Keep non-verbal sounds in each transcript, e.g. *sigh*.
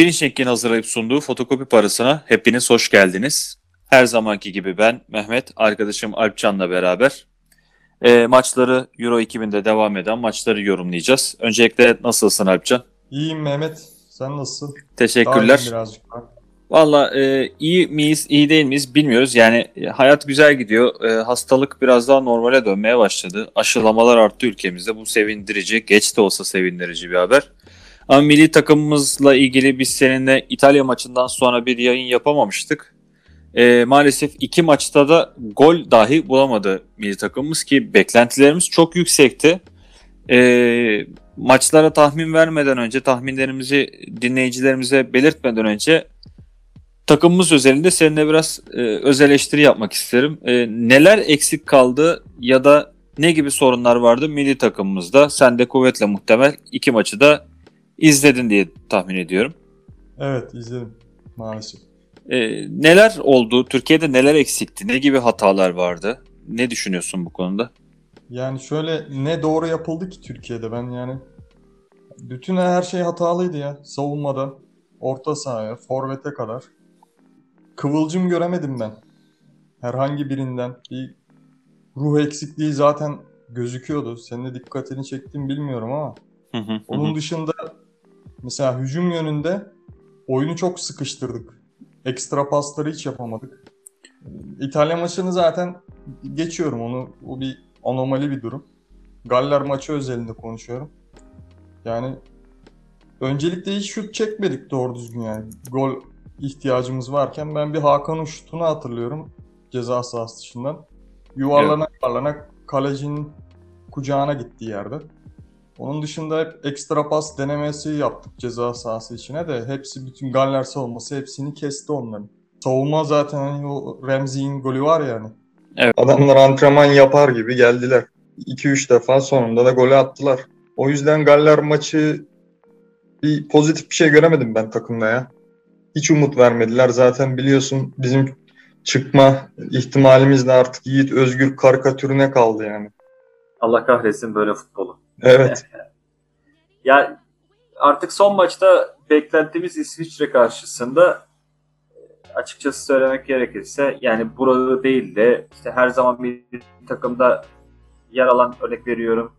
Finishing'in hazırlayıp sunduğu fotokopi parasına hepiniz hoş geldiniz. Her zamanki gibi ben Mehmet, arkadaşım Alpcan'la beraber e, maçları Euro 2000'de devam eden maçları yorumlayacağız. Öncelikle nasılsın Alpcan? İyiyim Mehmet. Sen nasılsın? Teşekkürler. birazcık. Valla e, iyi miyiz, iyi değil miyiz bilmiyoruz. Yani e, hayat güzel gidiyor. E, hastalık biraz daha normale dönmeye başladı. Aşılamalar arttı ülkemizde. Bu sevindirici, geç de olsa sevindirici bir haber. Ama milli takımımızla ilgili biz seninle İtalya maçından sonra bir yayın yapamamıştık. E, maalesef iki maçta da gol dahi bulamadı milli takımımız ki beklentilerimiz çok yüksekti. E, maçlara tahmin vermeden önce, tahminlerimizi dinleyicilerimize belirtmeden önce takımımız özelinde seninle biraz e, öz eleştiri yapmak isterim. E, neler eksik kaldı ya da ne gibi sorunlar vardı milli takımımızda? Sen de kuvvetle muhtemel iki maçı da izledin diye tahmin ediyorum. Evet izledim maalesef. E, neler oldu? Türkiye'de neler eksikti? Ne gibi hatalar vardı? Ne düşünüyorsun bu konuda? Yani şöyle ne doğru yapıldı ki Türkiye'de ben yani bütün her şey hatalıydı ya. Savunmada, orta sahaya, forvete kadar. Kıvılcım göremedim ben. Herhangi birinden bir ruh eksikliği zaten gözüküyordu. Senin de dikkatini çektim bilmiyorum ama. Onun dışında mesela hücum yönünde oyunu çok sıkıştırdık. Ekstra pasları hiç yapamadık. İtalya maçını zaten geçiyorum onu. O bir anomali bir durum. Galler maçı özelinde konuşuyorum. Yani öncelikle hiç şut çekmedik doğru düzgün yani. Gol ihtiyacımız varken ben bir Hakan'ın şutunu hatırlıyorum ceza sahası dışından. Yuvarlana yuvarlana kalecinin kucağına gittiği yerde. Onun dışında hep ekstra pas denemesi yaptık ceza sahası içine de hepsi bütün Galler savunması hepsini kesti onların. Savunma zaten hani o Ramsey'in golü var yani. Evet. Adamlar antrenman yapar gibi geldiler. 2-3 defa sonunda da golü attılar. O yüzden Galler maçı bir pozitif bir şey göremedim ben takımda ya. Hiç umut vermediler. Zaten biliyorsun bizim çıkma ihtimalimiz de artık Yiğit Özgür karikatürüne kaldı yani. Allah kahretsin böyle futbolu. Evet. *laughs* Ya artık son maçta beklentimiz İsviçre karşısında açıkçası söylemek gerekirse yani burada değil de işte her zaman bir takımda yer alan örnek veriyorum.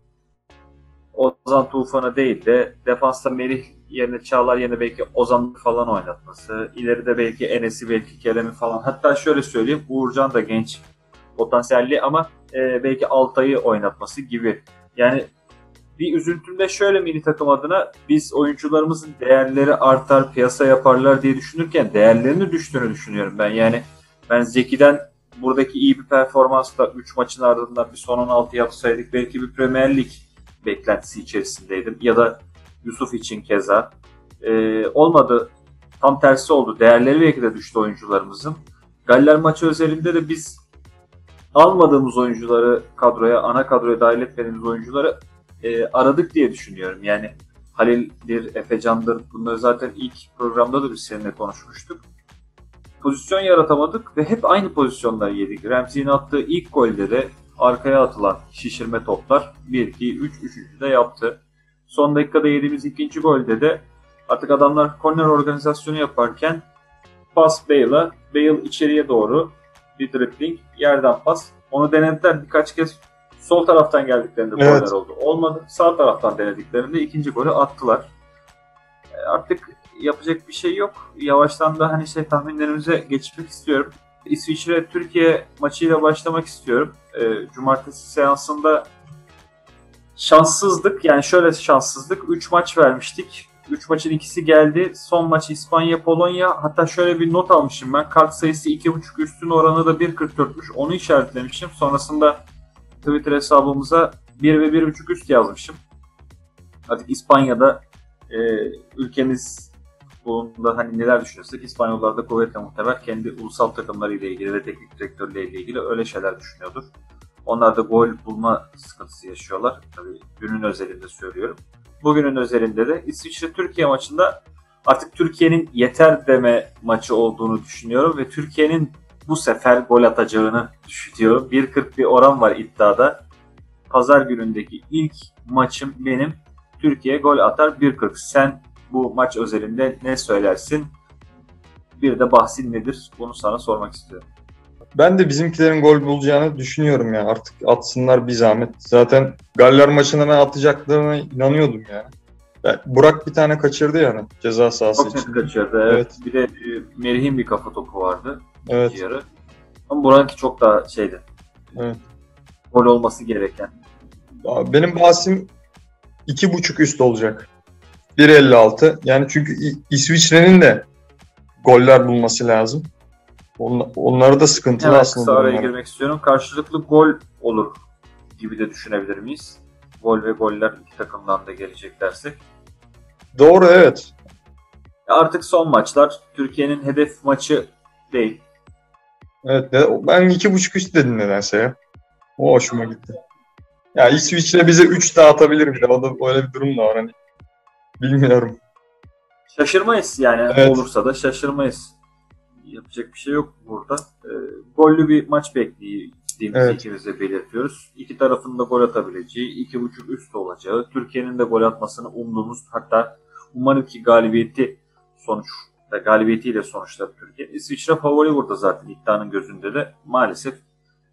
Ozan Tufan'ı değil de defansta Melih yerine Çağlar yerine belki Ozan falan oynatması. ileride belki Enes'i belki Kerem'i falan. Hatta şöyle söyleyeyim Uğurcan da genç potansiyelli ama e, belki Altay'ı oynatması gibi. Yani bir üzüntüm de şöyle milli takım adına biz oyuncularımızın değerleri artar, piyasa yaparlar diye düşünürken değerlerinin düştüğünü düşünüyorum ben. Yani ben Zeki'den buradaki iyi bir performansla 3 maçın ardından bir son 16 yapsaydık belki bir Premier Lig beklentisi içerisindeydim. Ya da Yusuf için keza. Ee, olmadı. Tam tersi oldu. Değerleri belki de düştü oyuncularımızın. Galler maçı özelinde de biz almadığımız oyuncuları kadroya, ana kadroya dahil etmediğimiz oyuncuları e, aradık diye düşünüyorum. Yani Halil'dir, Efecan'dır bunları zaten ilk programda da biz seninle konuşmuştuk. Pozisyon yaratamadık ve hep aynı pozisyonları yedik. Ramsey'in attığı ilk golde de arkaya atılan şişirme toplar 1, 2, 3, 3. de yaptı. Son dakikada yediğimiz ikinci golde de artık adamlar korner organizasyonu yaparken pas Bale'a, Bale içeriye doğru bir dribbling, yerden pas. Onu denediler birkaç kez sol taraftan geldiklerinde Evet. korner oldu. Olmadı. Sağ taraftan denediklerinde ikinci golü attılar. E, Artık yapacak bir şey yok. Yavaştan da hani şey tahminlerimize geçmek istiyorum. İsviçre Türkiye maçıyla başlamak istiyorum. E, Cumartesi seansında şanssızlık yani şöyle şanssızlık 3 maç vermiştik. 3 maçın ikisi geldi. Son maç İspanya, Polonya. Hatta şöyle bir not almışım ben. Kart sayısı 2.5 üstün oranı da 1.44'müş. Onu işaretlemişim. Sonrasında Twitter hesabımıza 1 ve 1.5 üst yazmışım. Artık İspanya'da e, ülkemiz futbolunda hani neler düşünüyorsak İspanyollar da kuvvetle muhtemel kendi ulusal takımlarıyla ilgili ve teknik direktörleriyle ilgili öyle şeyler düşünüyordur. Onlar da gol bulma sıkıntısı yaşıyorlar. Tabii günün özelinde söylüyorum. Bugünün özelinde de İsviçre-Türkiye maçında artık Türkiye'nin yeter deme maçı olduğunu düşünüyorum ve Türkiye'nin bu sefer gol atacağını düşünüyorum. 1.40 bir oran var iddiada. Pazar günündeki ilk maçım benim Türkiye gol atar 1.40. Sen bu maç özelinde ne söylersin? Bir de bahsin nedir? Bunu sana sormak istiyorum. Ben de bizimkilerin gol bulacağını düşünüyorum ya. Artık atsınlar bir zahmet. Zaten Galler maçına ben atacaklarına inanıyordum yani. Ya, Burak bir tane kaçırdı yani ceza sahası Çok için. kaçırdı. Evet. Evet. Bir de e, Merih'in bir kafa topu vardı. Evet. yarı. Ama Burak'ınki çok daha şeydi. Evet. Gol olması gereken. Benim bahsim iki buçuk üst olacak. 1.56. Yani çünkü İsviçre'nin de goller bulması lazım. On- Onları da sıkıntılı Hemen aslında. kısa araya girmek istiyorum. Karşılıklı gol olur gibi de düşünebilir miyiz? Gol ve goller iki takımdan da gelecek dersek. Doğru evet. Artık son maçlar Türkiye'nin hedef maçı değil. Evet ben iki buçuk üst dedim nedense ya. O hoşuma gitti. Ya İsviçre bize 3 dağıtabilir bile. O da öyle bir durum da var hani. Bilmiyorum. Şaşırmayız yani Evet. olursa da şaşırmayız. Yapacak bir şey yok burada. Ee, gollü bir maç beklediğimizi Evet. ikimiz de belirtiyoruz. İki tarafın da gol atabileceği, iki buçuk üst olacağı, Türkiye'nin de gol atmasını umduğumuz hatta umarım ki galibiyeti sonuç da galibiyetiyle sonuçlar Türkiye. İsviçre favori burada zaten iddianın gözünde de maalesef. Ee,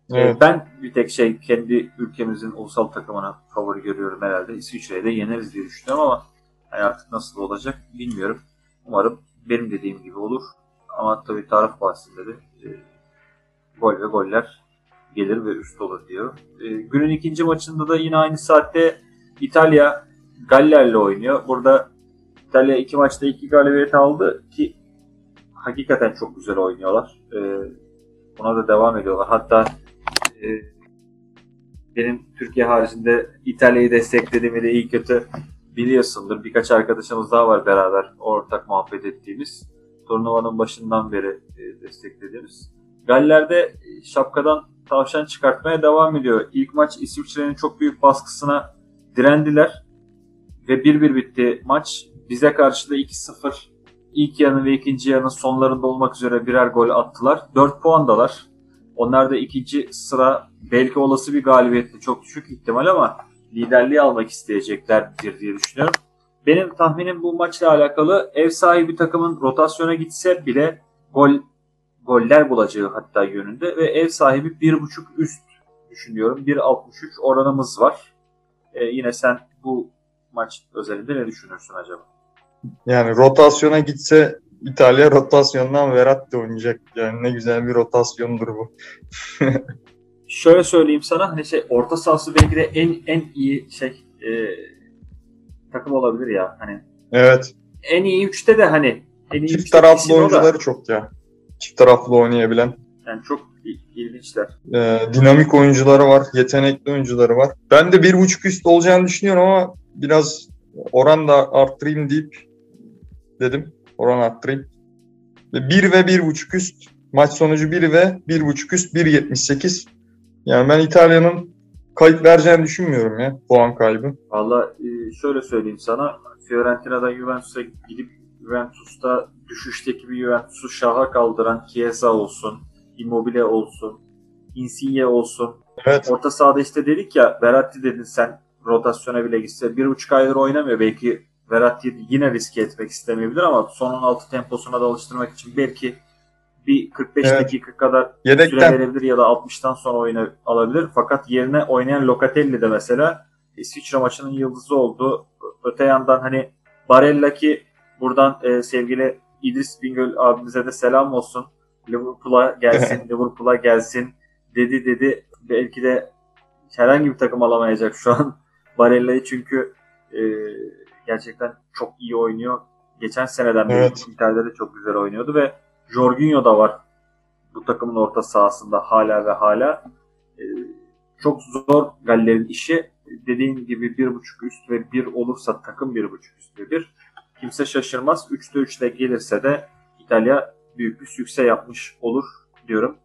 Evet. Ben bir tek şey kendi ülkemizin ulusal takımına favori görüyorum herhalde. İsviçre'yi de yeneriz diye düşünüyorum ama yani artık nasıl olacak bilmiyorum. Umarım benim dediğim gibi olur. Ama tabii taraf bahsinde de e, gol ve goller gelir ve üst olur diyor. E, günün ikinci maçında da yine aynı saatte İtalya Galler'le oynuyor. Burada İtalya iki maçta iki galibiyet aldı ki hakikaten çok güzel oynuyorlar. E, buna da devam ediyorlar. Hatta e, benim Türkiye haricinde İtalya'yı desteklediğimi de iyi kötü biliyorsundur. Birkaç arkadaşımız daha var beraber ortak muhabbet ettiğimiz. Turnuvanın başından beri e, desteklediğimiz. Galler'de e, şapkadan tavşan çıkartmaya devam ediyor. İlk maç İsviçre'nin çok büyük baskısına direndiler. Ve 1-1 bitti maç. Bize karşı da 2-0 ilk yarının ve ikinci yarının sonlarında olmak üzere birer gol attılar. 4 puandalar. Onlar da ikinci sıra belki olası bir galibiyetle çok düşük ihtimal ama liderliği almak isteyeceklerdir diye düşünüyorum. Benim tahminim bu maçla alakalı ev sahibi takımın rotasyona gitse bile gol goller bulacağı hatta yönünde ve ev sahibi 1.5 üst düşünüyorum. 1.63 oranımız var. Ee, yine sen bu maç özelinde ne düşünürsün acaba? Yani rotasyona gitse İtalya rotasyondan Verratti oynayacak. Yani ne güzel bir rotasyondur bu. *laughs* Şöyle söyleyeyim sana hani şey orta sahası belki de en en iyi şey e, takım olabilir ya. Hani Evet. en iyi üçte de hani en iyi Çift taraflı kesin o da. oyuncuları çok ya. Çift taraflı oynayabilen. Yani çok il- ilginçler. Ee, dinamik oyuncuları var. Yetenekli oyuncuları var. Ben de bir buçuk üst olacağını düşünüyorum ama biraz oran da arttırayım deyip dedim. Oran arttırayım. Ve 1 ve bir buçuk üst. Maç sonucu 1 ve bir buçuk üst 1.78. Yani ben İtalya'nın kayıp vereceğini düşünmüyorum ya puan kaybı. Valla e, şöyle söyleyeyim sana. Fiorentina'dan Juventus'a gidip Juventus'ta düşüşteki bir Juventus'u şaha kaldıran Chiesa olsun, Immobile olsun, Insigne olsun. Evet. Orta sahada işte dedik ya Verratti dedin sen rotasyona bile gitse. Bir buçuk aydır oynamıyor. Belki Verratti yine riske etmek istemeyebilir ama son 16 temposuna da alıştırmak için belki bir 45 Evet. dakika kadar süre Yedekten. verebilir ya da 60'tan sonra oyuna alabilir. Fakat yerine oynayan Locatelli de mesela İsviçre maçının yıldızı oldu. Öte yandan hani Barella ki buradan e, sevgili İdris Bingöl abimize de selam olsun. Liverpool'a gelsin, *laughs* Liverpool'a gelsin dedi dedi. Belki de herhangi bir takım alamayacak şu an Barella'yı çünkü e, gerçekten çok iyi oynuyor. Geçen seneden beri Evet. Inter'de de çok güzel oynuyordu ve Jorginho da var bu takımın orta sahasında hala ve hala. Ee, çok zor Galler'in işi. Dediğim gibi bir buçuk üst ve bir olursa takım bir buçuk üst ve bir. Kimse şaşırmaz. Üçte üçte gelirse de İtalya büyük bir sükse yapmış olur diyorum.